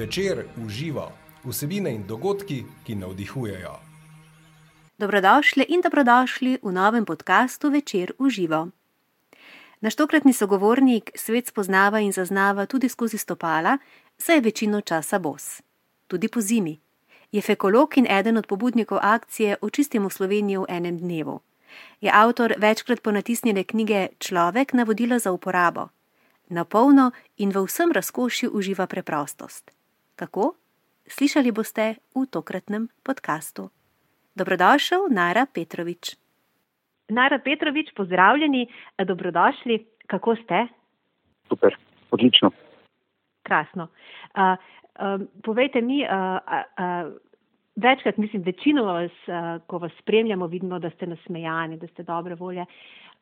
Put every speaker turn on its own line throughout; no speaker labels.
Večer uživa vsebine in dogodki, ki navdihujejo.
Dobrodošli in dobrodošli v novem podkastu Večer uživa. Naš tokratni sogovornik svet spoznava in zaznava tudi skozi stopala, saj je večino časa bos. Tudi po zimi. Je fekolog in eden od pobudnikov akcije Očistimo Slovenijo v enem dnevu. Je avtor večkrat ponatisnjene knjige Človek navodila za uporabo. Na polno in v vsem razkošju uživa preprostost. Kako? Slišali boste v tokratnem podkastu. Dobrodošel, Nara Petrovič.
Nara Petrovič, pozdravljeni, dobrodošli. Kako ste?
Super, odlično.
Krasno. Uh, uh, povejte mi, uh, uh, večkrat, mislim, večino vas, uh, ko vas spremljamo, vidimo, da ste nasmejani, da ste dobre volje.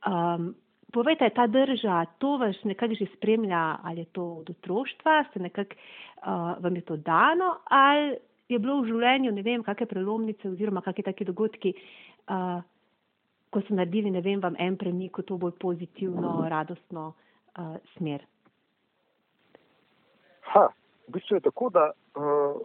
Um, povejte, je ta drža, to vas nekako že spremlja, ali je to od otroštva, ste nekako, uh, vam je to dano, ali je bilo v življenju, ne vem, kakšne prelomnice oziroma kakšne take dogodki, uh, ko so naredili, ne vem, vam en premik v to bolj pozitivno, radostno uh, smer.
Ha, v bistvu je tako, da uh,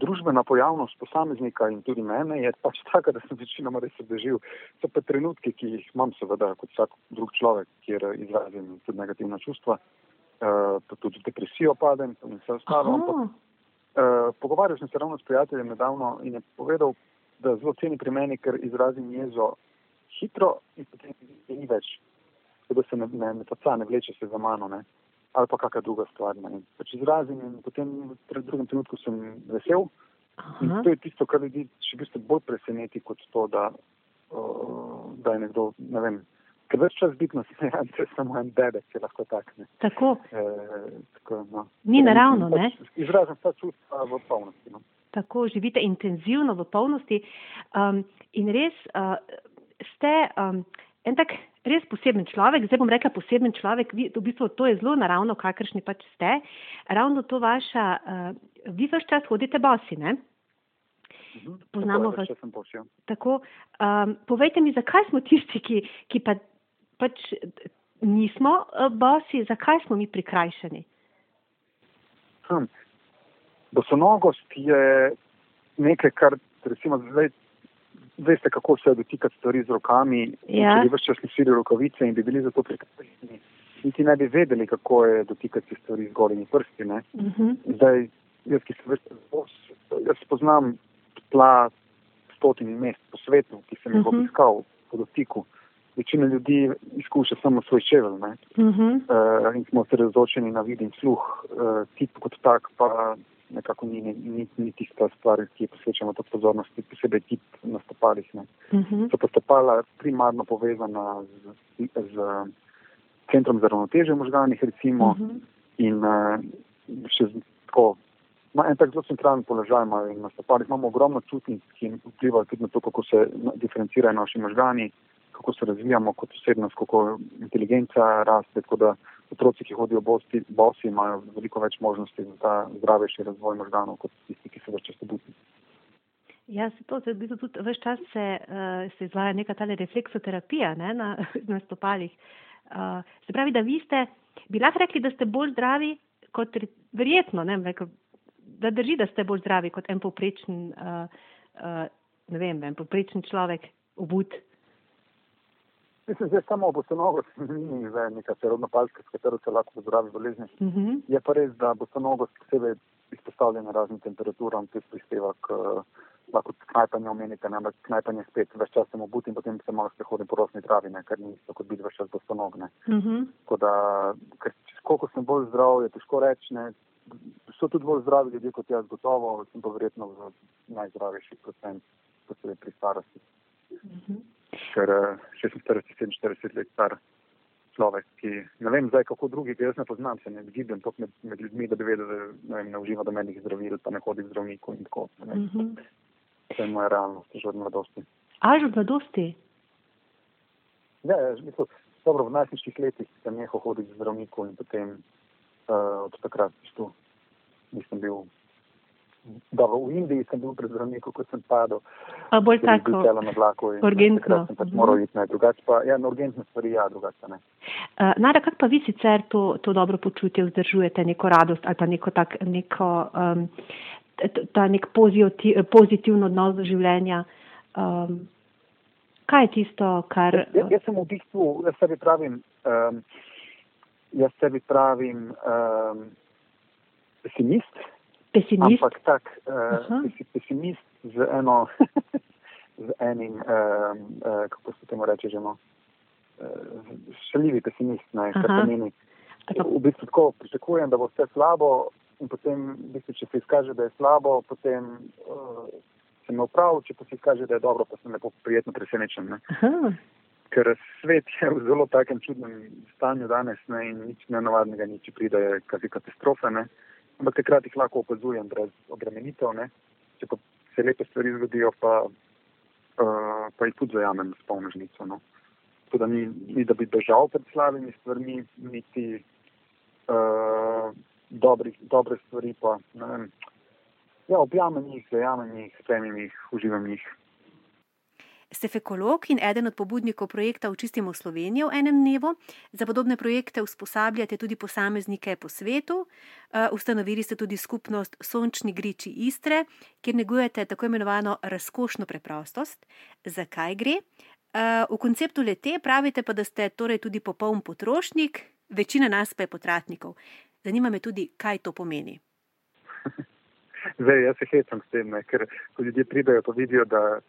družbena pojavnost posameznika in tudi mene je pač taka, da sem večinoma res obdežil. So pa trenutki, ki jih imam, seveda, kot vsak drug človek, kjer izrazim tudi negativna čustva, uh, pa tudi depresijo padem in vse ostalo. Ampak, uh, pogovarjal sem se ravno s prijateljem nedavno in je povedal, da zelo ceni pri meni, ker izrazim jezo hitro in potem ni več, da se ne, ne, ne, ne, ne vleče se za mano. Ne ali pa kakšna druga stvar. Pač izrazim in potem v drugem trenutku sem vesel. To je tisto, kar ljudi še v bistvu bolj preseneti kot to, da, uh, da je nekdo, ne vem, ker več čas biti na smejanju, to je samo en bebek, ki lahko tak ne.
Tako.
E, tako no.
Ni naravno, ne?
Pač izrazim ta čustva v polnosti. No.
Tako, živite intenzivno v polnosti um, in res uh, ste um, en tak res poseben človek, zdaj bom rekla poseben človek, vi, v bistvu to je zelo naravno, kakršni pač ste, ravno to vaša, uh, vi vaš čas hodite bosi, ne?
Mhm.
Poznamo
vas.
Ja. Tako, um, povejte mi, zakaj smo tisti, ki, ki pa, pač nismo uh, bosi, zakaj smo mi prikrajšani?
Hm. Bosonogost je nekaj, kar recimo zdaj veste, kako se dotikati stvari z rokami.
Ja.
Če bi vse čas nosili rokavice in bi bili zato prikrajšani, niti ne bi vedeli, kako je dotikati stvari z golimi prsti. Uh
mhm. -huh.
Zdaj, jaz, ki sem veste, jaz poznam tla stotini mest po svetu, ki sem jih uh -huh. obiskal po dotiku. Večina ljudi izkuša samo svoj čevelj. Uh
-huh.
uh, in smo se razočeni na vid in sluh, uh, tip kot tak pa nekako ni, ni, ni tista stvar, ki posvečamo to pozornosti, posebej tip na stopalih. Uh
mhm. -huh.
So pa stopala primarno povezana z, z centrom za ravnoteže možganih, recimo,
uh -huh.
in uh, še tako. Na en tak zelo centralen položaj imajo in na stopalih imamo ogromno čutnic, ki vplivajo tudi na to, kako se diferencirajo naši možgani, kako se razvijamo kot osebnost, kako inteligenca raste otroci, ki hodijo bosi, bosi imajo veliko več možnosti za ta zdravejši razvoj možganov kot tisti, ki so več često butni.
Ja, se to, v bistvu tudi več čas se, uh, se izvaja neka tale refleksoterapija ne, na, na stopalih. Uh, se pravi, da vi ste, bi lahko rekli, da ste bolj zdravi kot verjetno, ne, rekel, da drži, da ste bolj zdravi kot en poprečen, uh, uh, ne vem, en poprečen človek, obut.
Mislim, da je samo bosonogost, ni neka čarobna palčka, s katero se lahko zdravi bolezni.
Uh mhm. -huh.
Je pa res, da bosonogost posebej izpostavljena raznim temperaturam, ki prispeva k, lahko knajpanje omenite, ampak knajpanje spet, več čas sem obut in potem se malo sprehodim po rosni travi, ne, ker ni isto kot biti več čas bosonogne.
Uh mhm. -huh.
Tako da, ker koliko sem bolj zdrav, je težko reči, ne, so tudi bolj zdravi ljudje kot jaz, gotovo, sem pa verjetno v najzdravejših procent, posebej pri starosti.
Uh mhm. -huh
ker 46-47 let star človek, ki ne vem zdaj, kako drugi, ker jaz ne poznam, se ne gibem tok med, med ljudmi, da bi vedel, da ne, vem, ne uživa domenih zdravil, pa ne hodi k zdravniku in tako. Ne,
uh -huh.
To je moja realnost, že od mladosti.
A že od mladosti?
Ja, ja mislim, dobro, v najsnižjih letih sem nehal hoditi k zdravniku in potem uh, od takrat tu nisem bil Dobro, v Indiji sem bil pred zdravnikom, ko sem padel.
A bolj tako.
Bil na vlaku in
urgentno.
sem pač moral iti na drugače, pa ja, na urgentne stvari, ja, drugače ne.
Uh, Nara, kako pa vi sicer to, to dobro počutje vzdržujete, neko radost ali pa neko tak, neko, um, ta nek pozitiv, pozitivno odnos do življenja? Um, kaj je tisto, kar.
Jaz, jaz, jaz sem v bistvu, jaz sebi pravim, um, jaz sebi pravim um, pesimist.
Pesimist.
Ampak tak, uh, pesimist z eno, z enim, um, uh, kako se temu reče, že no, uh, šaljivi pesimist, ne, kar pomeni. V bistvu tako pričakujem, da bo vse slabo in potem, v bistvu, če se izkaže, da je slabo, potem uh, se me upravi, če pa se izkaže, da je dobro, pa sem lepo prijetno presenečen. Ker svet je v zelo takem čudnem stanju danes ne, in nič nenavadnega, nič pride, kazi katastrofe. Ne ampak takrat jih lahko opazujem brez obremenitev. Ne? Če pa se lepe stvari zgodijo, pa, uh, pa jih tudi zajamem s polno žnico. No? Tudi ni, ni, da bi bežal pred slabimi stvarmi, niti uh, dobrih, dobre stvari pa. Ja, objamem jih, zajamem jih, spremem jih, uživam jih.
Ste fekolog in eden od pobudnikov projekta Učistimo Slovenijo v enem dnevu. Za podobne projekte usposabljate tudi posameznike po svetu. Uh, ustanovili ste tudi skupnost Sončni griči Istre, kjer negujete tako imenovano razkošno preprostost. Zakaj gre? Uh, v konceptu lete pravite pa, da ste torej tudi popoln potrošnik, večina nas pa je potratnikov. Zanima me tudi, kaj to pomeni.
Zdaj, jaz se hecam s tem, ne? ker ko ljudje pridajo, pa vidijo, da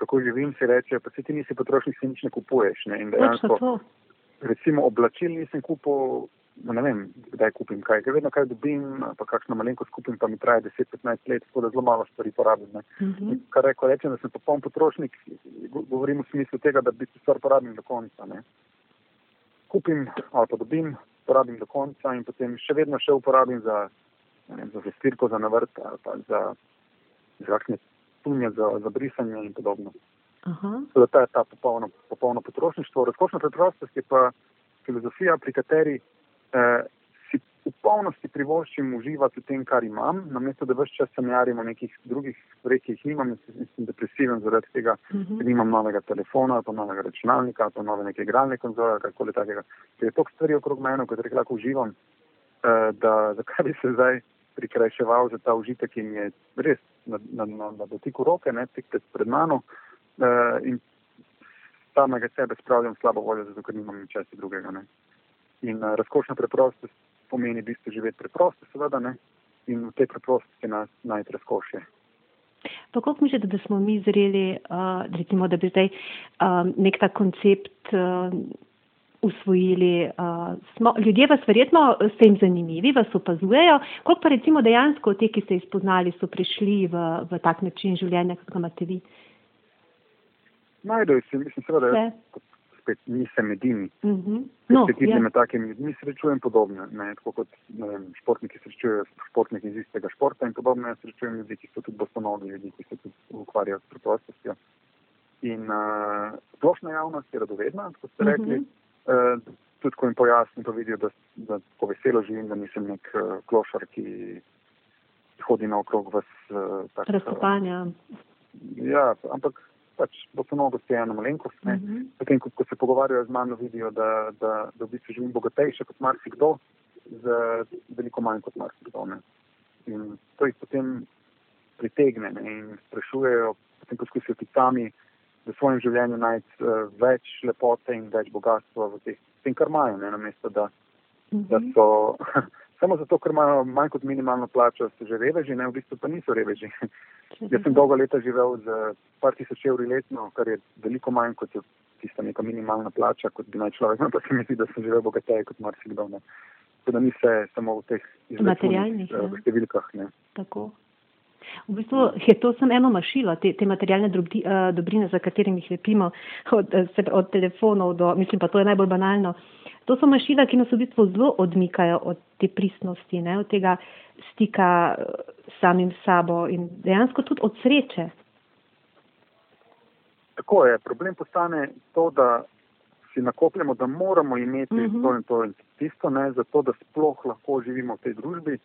kako živim, si reče, pa si ti nisi potrošnik, si nič ne kupuješ. Ne? In dejansko, recimo, oblačil nisem kupil, ne vem, kdaj kupim kaj, ker vedno kaj dobim, pa kakšno malenkost kupim, pa mi traja 10-15 let, tako da zelo malo stvari porabim. Uh
Mhm.
-huh. Kar reko rečem, da sem popoln potrošnik, govorim v smislu tega, da bi stvar porabim do konca. Ne? Kupim ali pa dobim, porabim do konca in potem še vedno še uporabim za, vem, za vestirko, za navrt ali pa za, za kakšne tunje za, za brisanje in podobno.
To
je ta popolno, popolno potrošništvo. Razkošna preprostost je pa filozofija, pri kateri eh, si v polnosti privoščim uživati v tem, kar imam, namesto da vse čas sanjarim o nekih drugih stvareh, ki jih nimam in sem depresiven zaradi tega, ker uh -huh. nimam novega telefona, ali pa novega računalnika, ali pa nove neke igralne konzole, ali karkoli takega. Ker je toliko stvari okrog mene, kot lahko uživam, eh, da zakaj bi se zdaj prikrajševal za ta užitek in je res na, na, na, na dotiku roke, ne tik pred mano uh, in samega sebe spravljam slabo voljo, zato ker nimam ničesar drugega. Ne. In uh, razkošna preprostost pomeni v bistvu živeti preprosto, seveda, ne, in v tej preprostosti najti razkošje.
Pa kako mislite, da smo mi zreli, uh, recimo, da bi zdaj um, nek ta koncept uh, usvojili. Uh, smo, ljudje vas verjetno ste jim zanimivi, vas opazujejo, koliko pa recimo dejansko te, ki ste jih spoznali, so prišli v, v tak način življenja, kot ga imate vi?
Najdejo se, mislim, seveda, da spet nisem edini.
Uh -huh.
no, se ja. med takimi ljudmi srečujem podobno, ne, tako kot ne vem, športniki srečujejo športniki iz istega športa in podobno jaz srečujem ljudi, ki so tudi bostonogi, ljudi, ki se tudi ukvarjajo s preprostostjo. In uh, splošna javnost je radovedna, kot ste rekli. Uh -huh. Uh, tudi, ko jim pojasnim, to vidijo, da, da tako veselo živim, da nisem nek uh, klošar, ki hodi naokrog vas. Uh,
Razkopanja. Uh,
ja, ampak pač bo to mnogo ste ena malenkost. Uh -huh. Potem, ko, ko se pogovarjajo z mano, vidijo, da, da, da v bistvu živim bogatejše kot marsikdo, z veliko manj kot marsikdo. Ne. In to jih potem pritegne ne, in sprašujejo, potem poskusijo ti sami v svojem življenju najti uh, več lepote in več bogatstva v teh, tem, kar imajo, ne, namesto da, uh -huh. da so samo zato, ker imajo manj kot minimalno plačo, so že reveži, ne, v bistvu pa niso reveži. Jaz sem dolgo leta živel z par tisoč evri letno, kar je veliko manj kot je tista neka minimalna plača, kot bi naj človek, no, pa se mi zdi, da sem živel bogateje kot marsikdo. Tako da ni se samo v teh
materialnih
uh, številkah. Ne.
Tako. V bistvu je to samo eno mašilo, te, te materialne drobdi, uh, dobrine, za katerimi jih lepimo, od, od telefonov do, mislim pa to je najbolj banalno. To so mašila, ki nas v bistvu zelo odmikajo od te pristnosti, ne, od tega stika samim sabo in dejansko tudi od sreče.
Tako je. Problem postane to, da si nakopljamo, da moramo imeti uh -huh. to in to in tisto, ne, zato da sploh lahko živimo v tej družbi.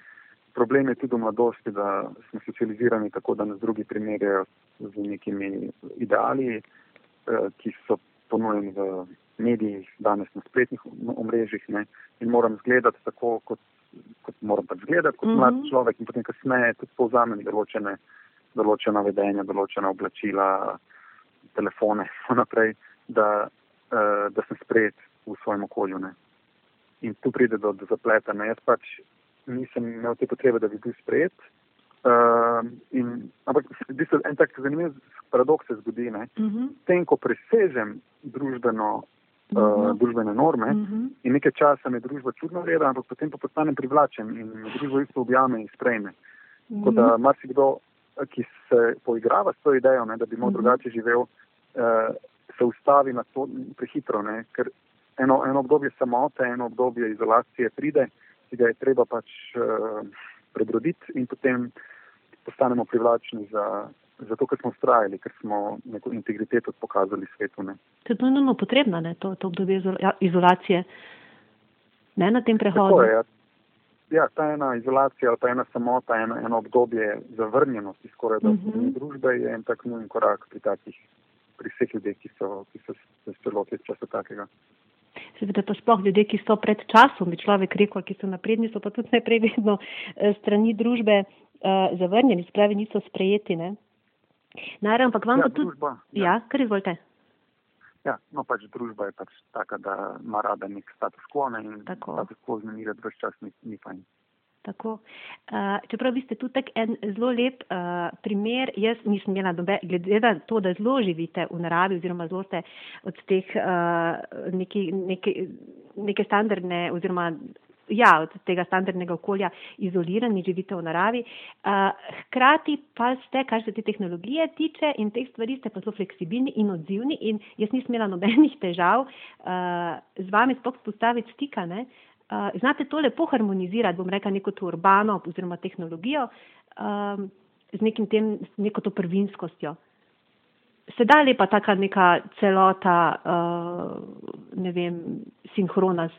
Problem je tudi v mladosti, da smo socializirani tako, da nas drugi primerjajo z nekimi ideali, eh, ki so ponujeni v medijih, danes na spletnih omrežjih ne, in moram zgledati tako, kot, kot moram pač zgledati, kot mm -hmm. mlad človek in potem kasneje tudi povzamem določene, določena vedenja, določena oblačila, telefone in tako naprej, da, uh, da sem sprejet v svojem okolju. Ne. In tu pride do, do zapleta. Ne. Jaz pač nisem imel te potrebe, da bi bil sprejet. Uh, in, ampak v bistvu, en tak zanimiv paradoks se zgodi. Uh mhm. -huh. Tem, ko presežem družbeno, uh, uh -huh. družbene norme uh mhm. -huh. in nekaj časa me družba čudno gleda, ampak potem pa postanem privlačen in me družba isto objame in sprejme. Uh -huh. Tako da mhm. marsikdo, ki se poigrava s to idejo, ne, da bi lahko uh -huh. drugače živel, uh, se ustavi na to prehitro, ne, ker eno, eno obdobje samote, eno obdobje izolacije pride ki ga je treba pač uh, prebroditi in potem postanemo privlačni za, za to, ker smo ustrajali, ker smo neko integriteto pokazali svetu. Ne.
To je nujno potrebno, ne, to, to obdobje ja, izolacije, ne na tem prehodu.
Je, ja. ja, ta ena izolacija ali pa ena samota, eno, eno obdobje zavrnjenosti skoraj da uh. -huh. družbe je en tak nujen korak pri takih, pri vseh ljudeh, ki so, ki so se spelotili časa takega
seveda pa sploh ljudje, ki so pred časom, bi človek rekel, ki so napredni, so pa tudi najprej vedno eh, strani družbe uh, zavrnjeni, spravi niso sprejeti. Ne? Naravno, ampak vam
ja,
pa tudi.
Družba,
ja. ja, kar izvolite.
Ja, no pač družba je pač taka, da ima rada nek status quo in
Tako.
status quo zmenirati vse čas ni, ni fajn.
Tako. Uh, čeprav vi ste tudi tak en zelo lep uh, primer, jaz nisem imela dobe, glede na to, da zelo živite v naravi oziroma zelo ste od teh uh, neki, neki, neke standardne oziroma ja, od tega standardnega okolja izolirani, živite v naravi. Uh, hkrati pa ste, kar se te tehnologije tiče in teh stvari, ste pa zelo fleksibilni in odzivni in jaz nisem imela nobenih težav uh, z vami spok spostaviti stika. Ne? Uh, znate to lepo harmonizirati, bom rekla, neko to urbano oziroma tehnologijo um, z nekim tem, neko to prvinskostjo. Sedaj je pa taka neka celota, uh, ne vem, sinhrona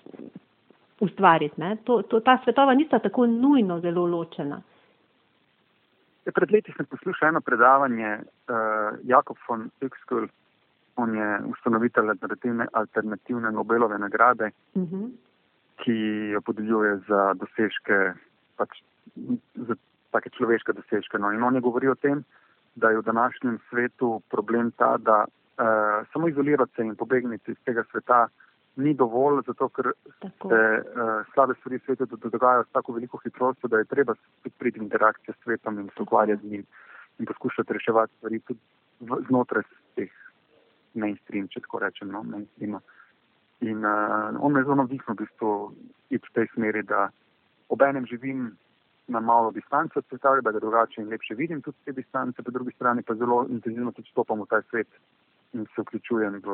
ustvariti. To, to, ta svetova nista tako nujno zelo ločena.
Ja, pred leti sem poslušal eno predavanje uh, Jakob von Uxkull, on je ustanovitelj alternativne, alternativne Nobelove nagrade. Uh mhm. -huh ki jo podeljuje za dosežke, pač za take človeške dosežke. No. In on je govoril o tem, da je v današnjem svetu problem ta, da uh, samo izolirati se in pobegniti iz tega sveta ni dovolj, zato ker tako. se uh, slabe stvari v svetu dogajajo s tako veliko hitrostjo, da je treba priti v interakcijo s svetom in se ukvarjati z njim in poskušati reševati stvari tudi v, znotraj teh mainstream, če tako rečem, no, mainstreama. In uh, on me zelo navdihnil v bistvu iti v tej smeri, da obenem živim na malo distance od sveta, da ga drugače in lepše vidim tudi te distance, po drugi strani pa zelo intenzivno tudi stopam v ta svet in se vključujem v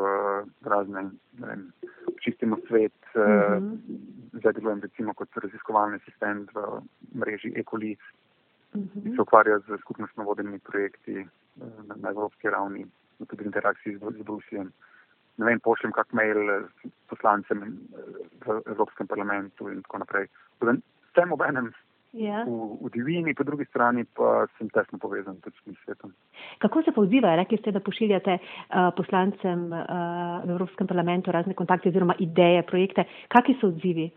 razne, ne vem, čistimo svet, mm -hmm. zdaj delujem recimo kot raziskovalni asistent v mreži Ecolis, mm -hmm. ki se ukvarja z skupnostno vodenimi projekti eh, na, na evropski ravni, tudi v interakciji z, z Brusijem ne vem, pošljem kak mail poslancem v Evropskem parlamentu in tako naprej. Sem ob enem ja. v, v divini, po drugi strani pa sem tesno povezan tudi s tem svetom.
Kako se pa odzivajo? Rekli ste, da pošiljate uh, poslancem uh, v Evropskem parlamentu razne kontakte oziroma ideje, projekte. Kakšni so odzivi?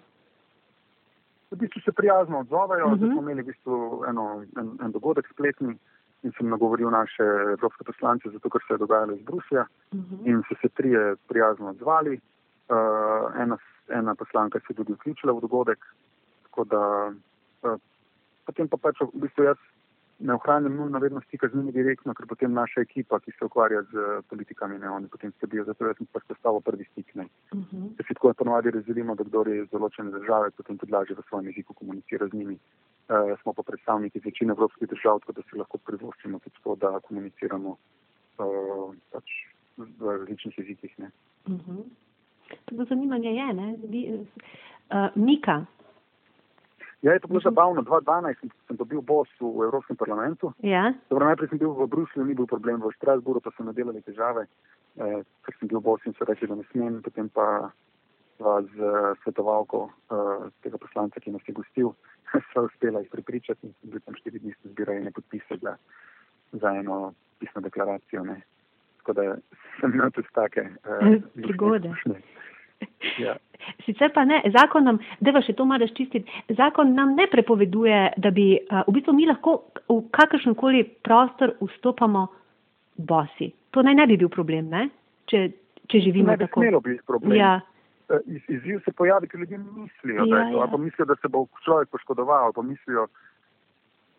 V bistvu se prijazno odzovejo. Uh -huh. Smo imeli v bistvu eno, en, en dogodek spletni in sem nagovoril naše evropske poslance, zato ker se je dogajalo iz Bruslja uh mhm. -huh. in so se trije prijazno odzvali. Uh, ena, ena poslanka se je tudi vključila v dogodek, tako da uh, potem pa pač v bistvu jaz ne ohranjam nujno vedno stika z njimi direktno, ker potem naša ekipa, ki se ukvarja z politikami, ne oni potem skrbijo, zato jaz sem pač postavil prvi stik. Ne. Uh. -huh. Se tako ponovadi razdelimo, da kdo je iz določene države, potem tudi lažje v svojem jeziku komunicira z njimi. Uh, smo pa predstavniki večine evropskih držav, tako da si lahko privoščimo tudi to, da komuniciramo uh, pač v različnih jezikih. Uh mhm. -huh.
To zanimanje je, ne? Vi, uh, Mika,
Ja, je to bilo zabavno. 2012 sem, sem dobil bos v, Evropskem parlamentu.
Ja.
Dobro, najprej sem bil v Bruslju, ni bil problem, v Strasburu pa so nadelali težave, eh, ker sem bil bos in so rekli, da ne smem. Potem pa sva z uh, svetovalko uh, tega poslanca, ki nas je gostil, sva uspela jih pripričati in sem bil tam štiri dni zbirali podpise za, za eno pisno deklaracijo. Ne. Tako da sem imel tudi take uh,
prigode.
Ja.
Sicer pa ne, zakon nam, da še to malo razčistiti, zakon nam ne prepoveduje, da bi uh, v bistvu mi lahko v kakršen koli prostor vstopamo bosi. To naj ne bi bil problem, ne? Če, če živimo
ne bi
tako.
smelo biti problem.
Ja,
Iz, izziv se pojavi, ker ljudje mislijo, da,
Ja,
je to,
ja.
ali pa mislijo, da se bo človek poškodoval, ali pa mislijo,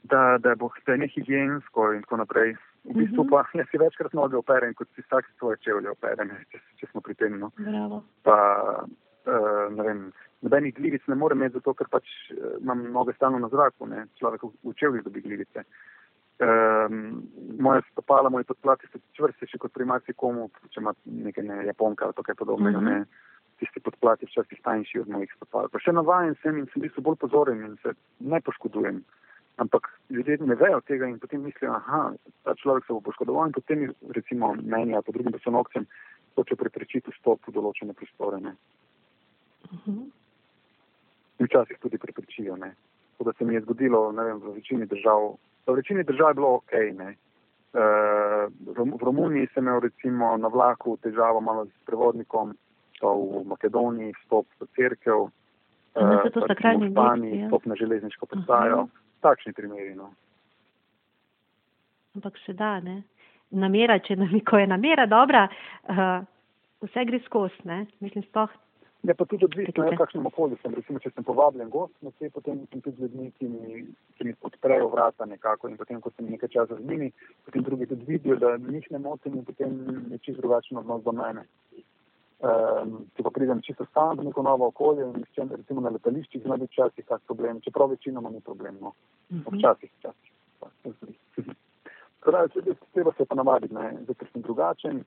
da, da bo vse nehigijensko in tako naprej. V bistvu
Mhm.
pa jaz si večkrat noge operem, kot si vsak svoje čevlje operem, če, če smo pri tem. No.
bravo.
Pa, uh, ne vem, nobenih glivic ne morem imeti, zato ker pač uh, imam noge stalno na zraku, ne. človek v, čevljih dobi glivice. Um, moje stopala, moji podplati so čvrstejši kot pri marsikomu, če ima nekaj ne, japonka ali kaj podobnega.
Mhm.
Mm -hmm. Tisti podplati včasih tanjši od mojih stopal. Pa še navajen sem in sem bil bolj pozoren in se ne poškodujem. Ampak ljudje ne vejo tega in potem mislijo, aha, ta človek se bo poškodoval in potem recimo meni ali pa drugim bosonokcem hoče preprečiti vstop v določene prostore. Ne.
Mhm.
In včasih tudi preprečijo. Ne. Tako da se mi je zgodilo, vem, v večini držav, v večini držav je bilo ok. Ne. Uh, v Romuniji sem imel recimo na vlaku težavo malo s prevodnikom, v Makedoniji vstop v cerkev,
No, saj to so
pa recimo
krajni
v Španiji
ja.
vstop na železniško postajo.
Aha.
Takšni primeri. No.
Ampak se da, ne. Namera, če nam, ko je namera dobra, uh, vse gre skozi, ne. Mislim, sploh.
Je pa tudi odvisno, v kakšnem okolju sem. Recimo, če sem povabljen gost, na te potem sem tudi z ljudmi, ki mi, ki mi odprejo vrata nekako in potem, ko sem nekaj časa z njimi, potem drugi tudi vidijo, da njih ne motim in potem je čisto drugačen odnos do mene. Um, če pa pridem čisto sam v neko novo okolje in recimo na letališčih, zna biti včasih kak problem, čeprav večinoma ni problem, no.
Mhm.
Včasih, včasih. Zgodi. Tako da, če- treba se pa navaditi, ne, zato sem drugačen.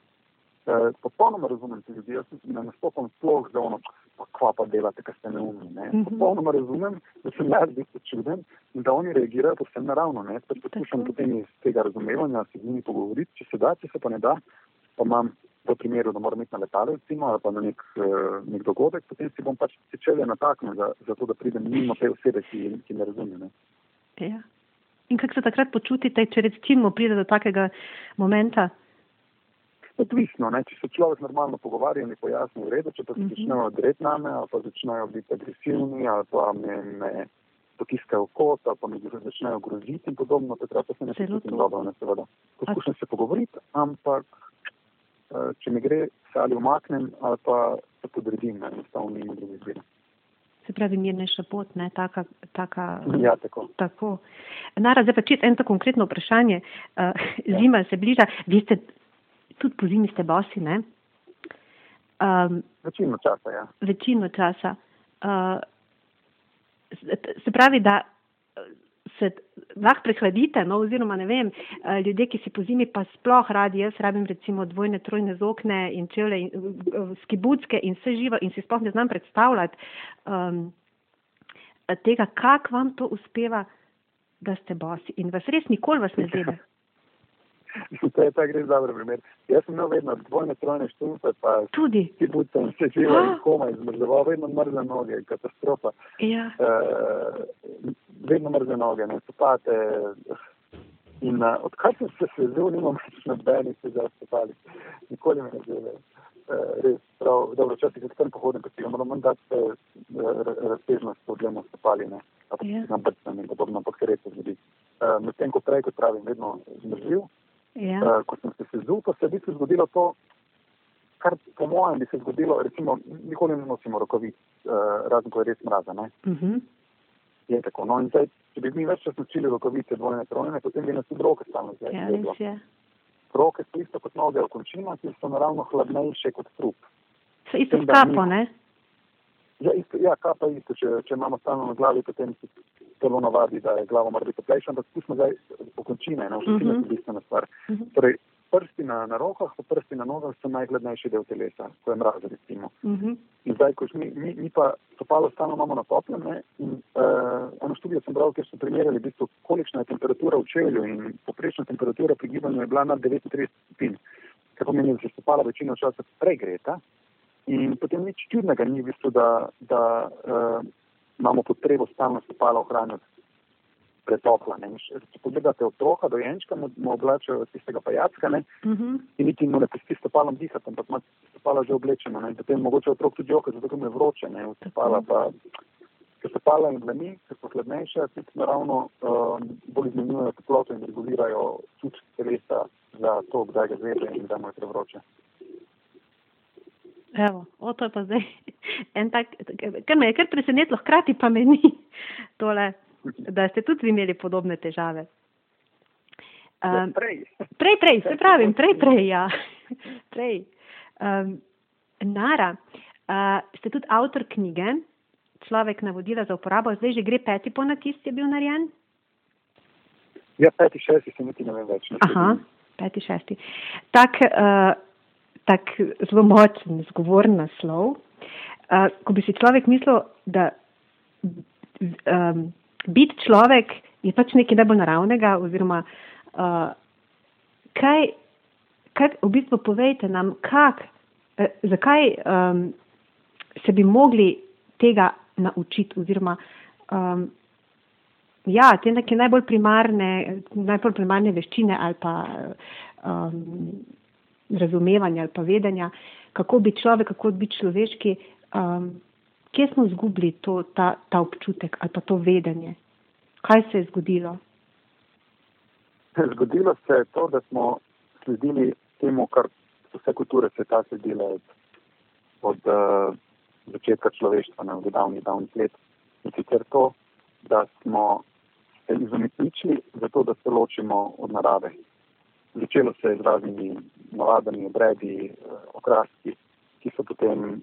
Eh, popolnoma razumem te ljudi, jaz ne nastopam sploh za ono, pa kva pa delate, ker ste neumni. Ne.
Mhm.
Popolnoma razumem, da sem jaz v bistvu čuden in da oni reagirajo povsem naravno. Ne. Pač poskušam potem iz tega razumevanja se z njimi pogovoriti, če se da, če se pa ne da, pa imam v primeru, da moram iti na letalo recimo, ali pa na nek, eh, nek dogodek, potem si bom pač sečelje nataknil, za, za to, da pridem mimo te osebe, ki, ki ne razume. Ne.
Ja. In kako se takrat počutite, če recimo pride do takega momenta?
Odvisno, ne? če se človek normalno pogovarja in je pojasnil v redu, če pa se
Mhm.
začnejo dreti name, ali pa začnejo biti agresivni, ali pa me, me potiskajo kot, ali pa me začnejo groziti in podobno, takrat pa se ne
to.
dobro, ne seveda. Poskušam se pogovoriti, ampak če mi gre, se ali umaknem, ali pa se podredim, ne, enostavno nima druge izbire.
Se pravi, mirnejša pot, ne, taka, taka.
Ja, tako.
Tako. Nara, zdaj pa čisto eno konkretno vprašanje. Uh, zima se bliža, vi ste tudi po zimi ste bosi, ne? Um,
Večino časa, ja.
večino časa. Uh, se- pravi, da eh, se lahko prehladite, no, oziroma ne vem, eh, ljudje, ki si po zimi pa sploh radi, jaz rabim recimo dvojne, trojne zokne in čevlje in eh, skibucke in vse živo in si sploh ne znam predstavljati um, tega, kako vam to uspeva, da ste bosi in vas res nikoli vas ne zebe.
To je tak res dober primer. Jaz sem imel vedno dvojne, trojne štupe, pa
Tudi,
kibuce in vse živo in
Ah.
komaj zmrzoval, vedno mrzle noge, katastrofa.
ja,
uh, vedno mrzle noge, ne stopate. In uh, odkar sem se sezel, nimam več nobenih težav s stopali. Nikoli me ne zebe. Uh, res, prav, dobro, včasih se tam pohodim, pa si ga moram dati uh, raztežnost problema s stopali, ne.
Ja.
Na brcnem in podobno, ampak se res se zgodi. Uh, Medtem ko prej, kot pravim, vedno zmrzljiv,
ja,
uh, ko sem se sezel, pa se je v bistvu zgodilo to, kar po mojem bi se zgodilo, recimo, nikoli ne nosimo rokavic, uh, razen ko je res mraza, ne.
mhm,
Je tako. No, in zdaj, če bi mi več čas nočili rokavice dvojne trojne, potem bi nas tudi roke stalno zdaj.
ja, res je.
Roke so isto kot noge v končinah, ki so naravno hladnejše kot trup.
Se isto s kapo, ne?
Ja, isto, ja kapa je isto, če, če imamo stalno na glavi, potem se telo navadi, da je glava biti toplejša, ampak spustimo zdaj po končine, ne, v končine
Mhm.
so bistvena stvar.
Mhm.
Torej, prsti na, na rokah, pa prsti na nogah so najhladnejši del telesa, ko je mraz, recimo.
Mhm.
In zdaj, ko mi, mi, mi pa stopalo stalno imamo na toplem, ne, in uh, eno študijo sem bral, kjer so primerjali, v bistvu, kolikšna je temperatura v čevlju in poprečna temperatura pri gibanju je bila nad 39 stopinj. Kar pomeni, da se stopala večino časa pregreta In potem nič čudnega ni v bistvu, da, da uh, imamo potrebo stalno stopala ohranjati pretopla. Ne. Če pogledate otroka, dojenčka, mu oblačajo tistega pajacka ne, uh. -huh. in niti mu ne pusti stopalom dihati, ampak ima stopala že oblečena. Ne. Potem mogoče otrok tudi joka, zato mu je vroče, ne, stopala pa. Ker stopala in dlani, ker so hladnejše, tudi naravno um, bolj izmenjujejo toploto in regulirajo čut telesa za to, kdaj ga zvede in kdaj mu je prevroče.
Evo, o, to je pa zdaj en tak, kar me je kar presenetilo, hkrati pa me ni tole, da ste tudi vi imeli podobne težave. Um,
prej.
prej, prej, se pravim, prej, prej, ja. Prej. Um, Nara, uh, ste tudi avtor knjige, človek navodila za uporabo, zdaj že gre peti ponatis, je bil narejen?
Ja, peti, šesti, se niti ne vem več. Ne.
Aha, peti, šesti. Tak, uh, tak zelo močen, zgovoren naslov. Uh, ko bi si človek mislil, da um, biti človek je pač nekaj najbolj naravnega, oziroma uh, kaj, kaj v bistvu povejte nam, kak, eh, zakaj um, se bi mogli tega naučiti, oziroma um, ja, te neke najbolj primarne, najbolj primarne veščine ali pa um, razumevanja ali pa vedenja, kako biti človek, kako biti človeški, um, kje smo izgubili to, ta, ta občutek ali pa to vedenje? Kaj se je zgodilo?
Zgodilo se je to, da smo sledili temu, kar so vse kulture sveta sledile od, od uh, začetka človeštva na davnih, davnih let. In sicer to, da smo se izometničili zato, da se ločimo od narave. Začelo se je z raznimi navadami, obredi, uh, okraski, ki so potem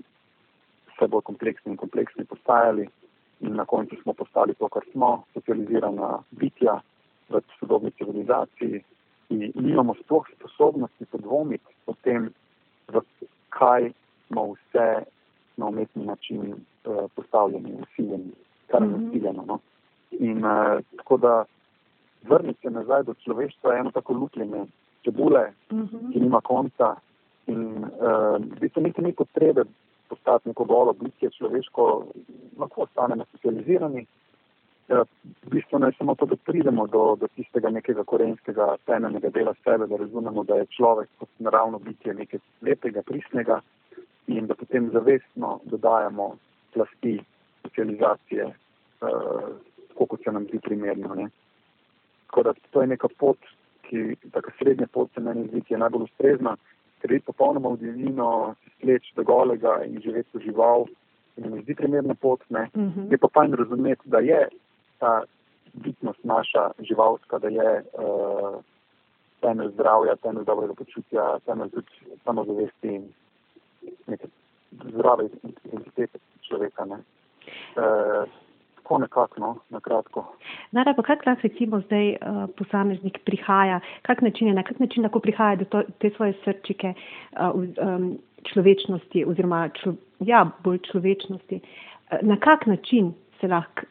vse bolj kompleksni in kompleksni postajali. In na koncu smo postali to, kar smo, socializirana bitja v sodobni civilizaciji. In nimamo sploh sposobnosti podvomiti o tem, v kaj smo vse na umetni način uh, postavljeni, usiljeni, kar je usiljeno. No? In uh, tako da vrniti se nazaj do človeštva je eno tako lupljenje čebule, uh -huh. ki nima konca. In uh, v bistvu niti ni potrebe postati neko golo bitje človeško, lahko ostanemo socializirani. V bistvu je samo to, da pridemo do, do tistega nekega korenskega temeljnega dela sebe, da razumemo, da je človek kot naravno bitje nekaj lepega, pristnega in da potem zavestno dodajamo plasti socializacije, uh, tako kot se nam zdi primerno. Ne. Tako da to je neka pot, ki, taka srednja pot se meni zdi, ki je najbolj ustrezna, ker je popolnoma v divino, se sleč do golega in živeti v žival, in mi zdi primerna pot, ne. Uh -huh. Je pa fajn razumeti, da je ta bitnost naša živalska, da je uh, temelj zdravja, temelj dobrega počutja, temelj tudi samozavesti in neke zdrave identitete človeka. Ne. Uh, tako nekako, no, na kratko.
Nara, pa kak lahko recimo zdaj uh, posameznik prihaja, kak način je, na kak način lahko prihaja do to, te svoje srčike uh, um, človečnosti oziroma člo, ja, bolj človečnosti. Uh, na kak način se lahko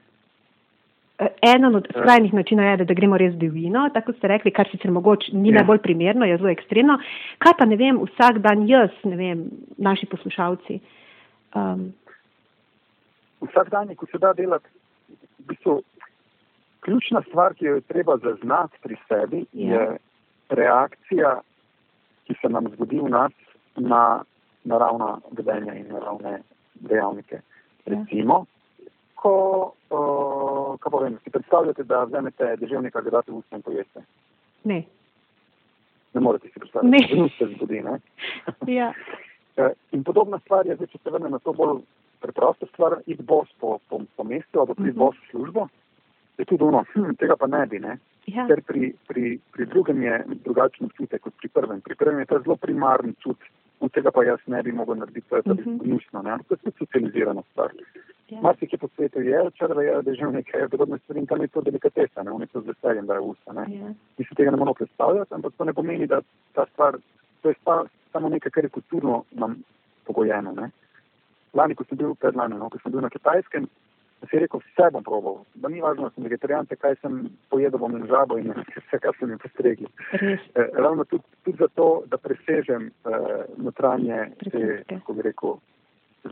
Eden od skrajnih načinov je, da, gremo res divino, tako ste rekli, kar sicer mogoče ni ja. najbolj primerno, je zelo ekstremno. Kaj pa ne vem, vsak dan jaz, ne vem, naši poslušalci. Um,
vsak dan, ko se da delati, v bistvu, ključna stvar, ki jo je treba zaznati pri sebi, ja. je reakcija, ki se nam zgodi v nas na naravna vedenja in naravne dejavnike. Ja. Recimo, ko, uh, kako povem, si predstavljate, da vzamete deževnika, ga date v usta in pojeste?
Ne.
Ne morete si predstavljati, da se zgodi, ne?
ja.
In podobna stvar je, zdaj, če se vrnem na to bolj preprosto stvar, iti bos po, po, po mestu ali priti uh -huh. bos v službo, je tudi ono, hm, tega pa ne bi, ne?
Ja.
Ker pri, pri, pri drugem je drugačen občutek kot pri prvem. Pri prvem je to zelo primarni čut, od tega pa jaz ne bi mogel narediti, to je tudi uh -huh. gnusno, ne? To je tudi socializirana stvar. Ja. Marsi, ki po svetu je, črva je, da je že nekaj podobne stvari in tam je to delikatesa, ne? oni so z veseljem, da je usta. Ne?
Ja.
Mi se tega ne moramo predstavljati, ampak to ne pomeni, da ta stvar, to je stvar, samo nekaj, kar je kulturno nam pogojeno. Ne? Lani, ko sem bil predlani, no? ko sem bil na Kitajskem, si rekel, vse bom probal, da ni važno, da sem vegetarijan, kaj sem pojedel, bom žabo in vse, kar so mi postregli.
Res.
Eh, ravno tudi, tudi zato, da presežem eh, notranje, te, kako bi rekel,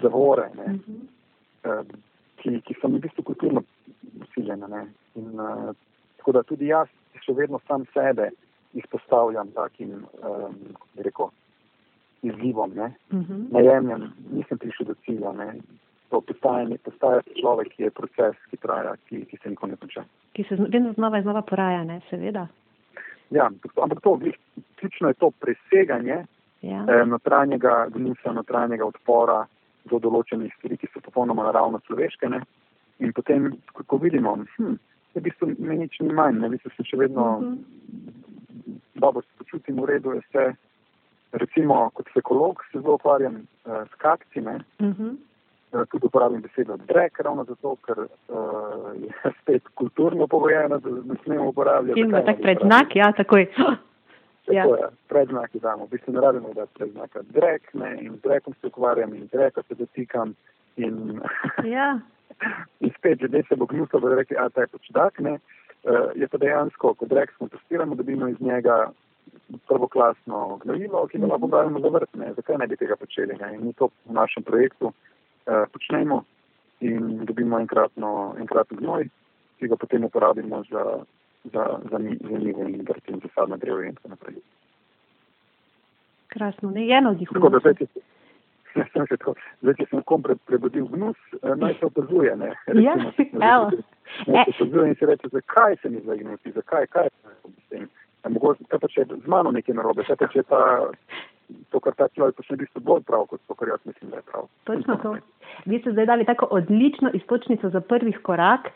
zavore, ne, uh -huh. ki, ki so mi v bistvu kulturno usiljene. In, uh, tako da tudi jaz še vedno sam sebe izpostavljam takim, um, rekel, izzivom, ne, uh -huh. najemljem, nisem prišel do cilja. Ne, to postajanje, postajati človek, ki je proces, ki traja, ki, ki se nikoli ne konča.
Ki se vedno znova in znova poraja, ne, seveda.
Ja, ampak to, ključno je to preseganje ja. eh, notranjega gnusa, notranjega odpora do določenih stvari, ki so popolnoma naravno človeške. Ne? In potem, ko, vidimo, hm, v bistvu me nič ni manj, ne bistvu se še vedno uh mhm. -huh. dobro se počutim, v redu je vse. Recimo, kot ekolog se zelo ukvarjam uh, s kakci. Uh. -huh. uh, tudi uporabim besedo drek, ravno zato, ker uh, je spet kulturno pogojeno, da ne smemo uporabljati.
In tak predznak, ja, takoj.
Ja. Je, predznaki damo, v bistvu ne rabimo da predznaka. Drek, ne, in z drekom se ukvarjam, in z dreko se dotikam. In,
ja.
in spet, ljudje se bo gnusno, da reki, a ta je počudak, ne. Uh, je pa dejansko, ko drek smo testiramo, dobimo iz njega prvoklasno gnojilo, ki ga lahko dajemo za vrt, ne. Zakaj ne bi tega počeli, ne. In mi to v našem projektu uh, počnemo in dobimo enkratno, enkratno gnoj, ki ga potem uporabimo za za, za, za njihovo in vrti in zasadno drevo in tako naprej.
Krasno, ne eno dihuje.
Tako da zdaj, če, ja, sem še tako, zdaj, če sem kom pre, prebudil gnus, eh, naj se opazuje, ne.
Ja, evo.
Naj se opazuje in se reče, zakaj se mi zdaj gnusi, zakaj, kaj je s tem. Mogoče, pa če z mano nekaj narobe, pa če ta, to, kar ta človek počne, v bistvu bolj prav, kot to, kar jaz mislim, da je prav.
Točno to. Vi ste zdaj dali tako odlično istočnico za prvih korak,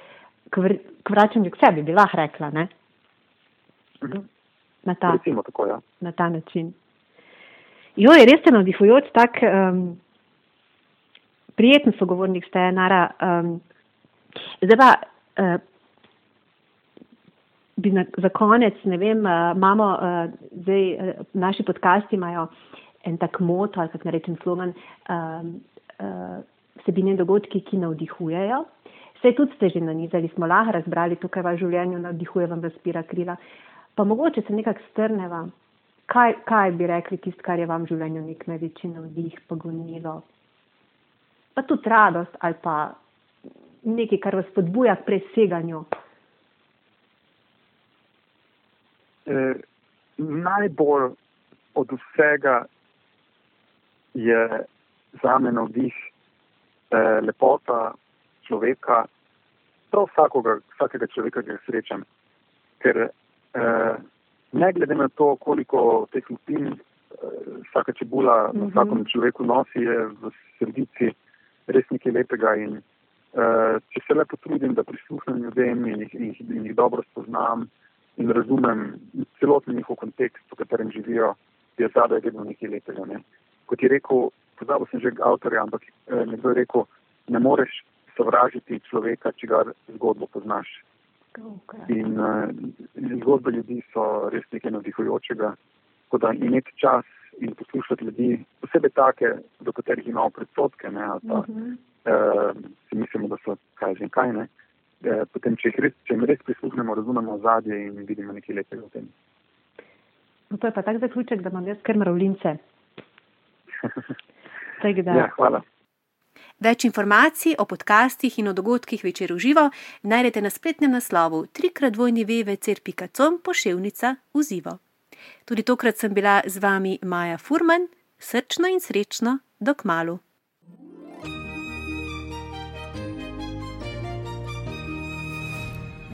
k, vr k vračanju k sebi, bi lahko rekla. Ne?
Mhm. Na ta, tako, ja.
na ta način. Jo, je res navdihujoč, tak um, prijeten sogovornik ste, Nara. Um, zdaj pa, uh, bi na, za konec, ne vem, uh, imamo, uh, zdaj uh, naši podcasti imajo en tak moto, ali kako rečem slogan, uh, vsebine in dogodki, ki navdihujejo. Vse tudi ste že nanizali, smo lahko razbrali to, kaj vas v življenju navdihuje, vam razpira krila. Pa mogoče se nekako strneva, kaj, kaj bi rekli tisto, kar je vam v življenju nek največji navdih, pogonilo. Pa tudi radost ali pa nekaj, kar vas spodbuja k preseganju.
E, najbolj od vsega je za me navdih e, lepota človeka, prav vsakoga, vsakega človeka, ki ga srečam. Ker eh, ne glede na to, koliko teh lupin eh, vsaka čebula mm -hmm. na mhm. vsakem človeku nosi, je v sredici res nekaj lepega. In, eh, če se lepo trudim, da prisluhnem ljudem in jih, in, jih, in jih dobro spoznam in razumem celotni njihov kontekst, v katerem živijo, je zadaj vedno nekaj lepega. Ne. Kot je rekel, pozabil sem že avtorja, ampak eh, nekdo je rekel, ne moreš sovražiti človeka, če ga zgodbo poznaš. Okay. In, in zgodbe ljudi so res nekaj navdihujočega. Tako da imeti čas in poslušati ljudi, posebej take, do katerih imamo predsotke, ne, pa, uh -huh. uh, si mislimo, da so kaj že kaj ne. Uh, potem, če res, če jim res prisluhnemo, razumemo zadje in vidimo nekaj lepega v tem.
No, to je pa tak zaključek, da imam jaz kar mravljince.
ja, hvala.
Več informacij o podcastih in o dogodkih večer v živo najdete na spletnem naslovu trikratvojnivevecr.com poševnica v živo. Tudi tokrat sem bila z vami Maja Furman, srčno in srečno, dok malu.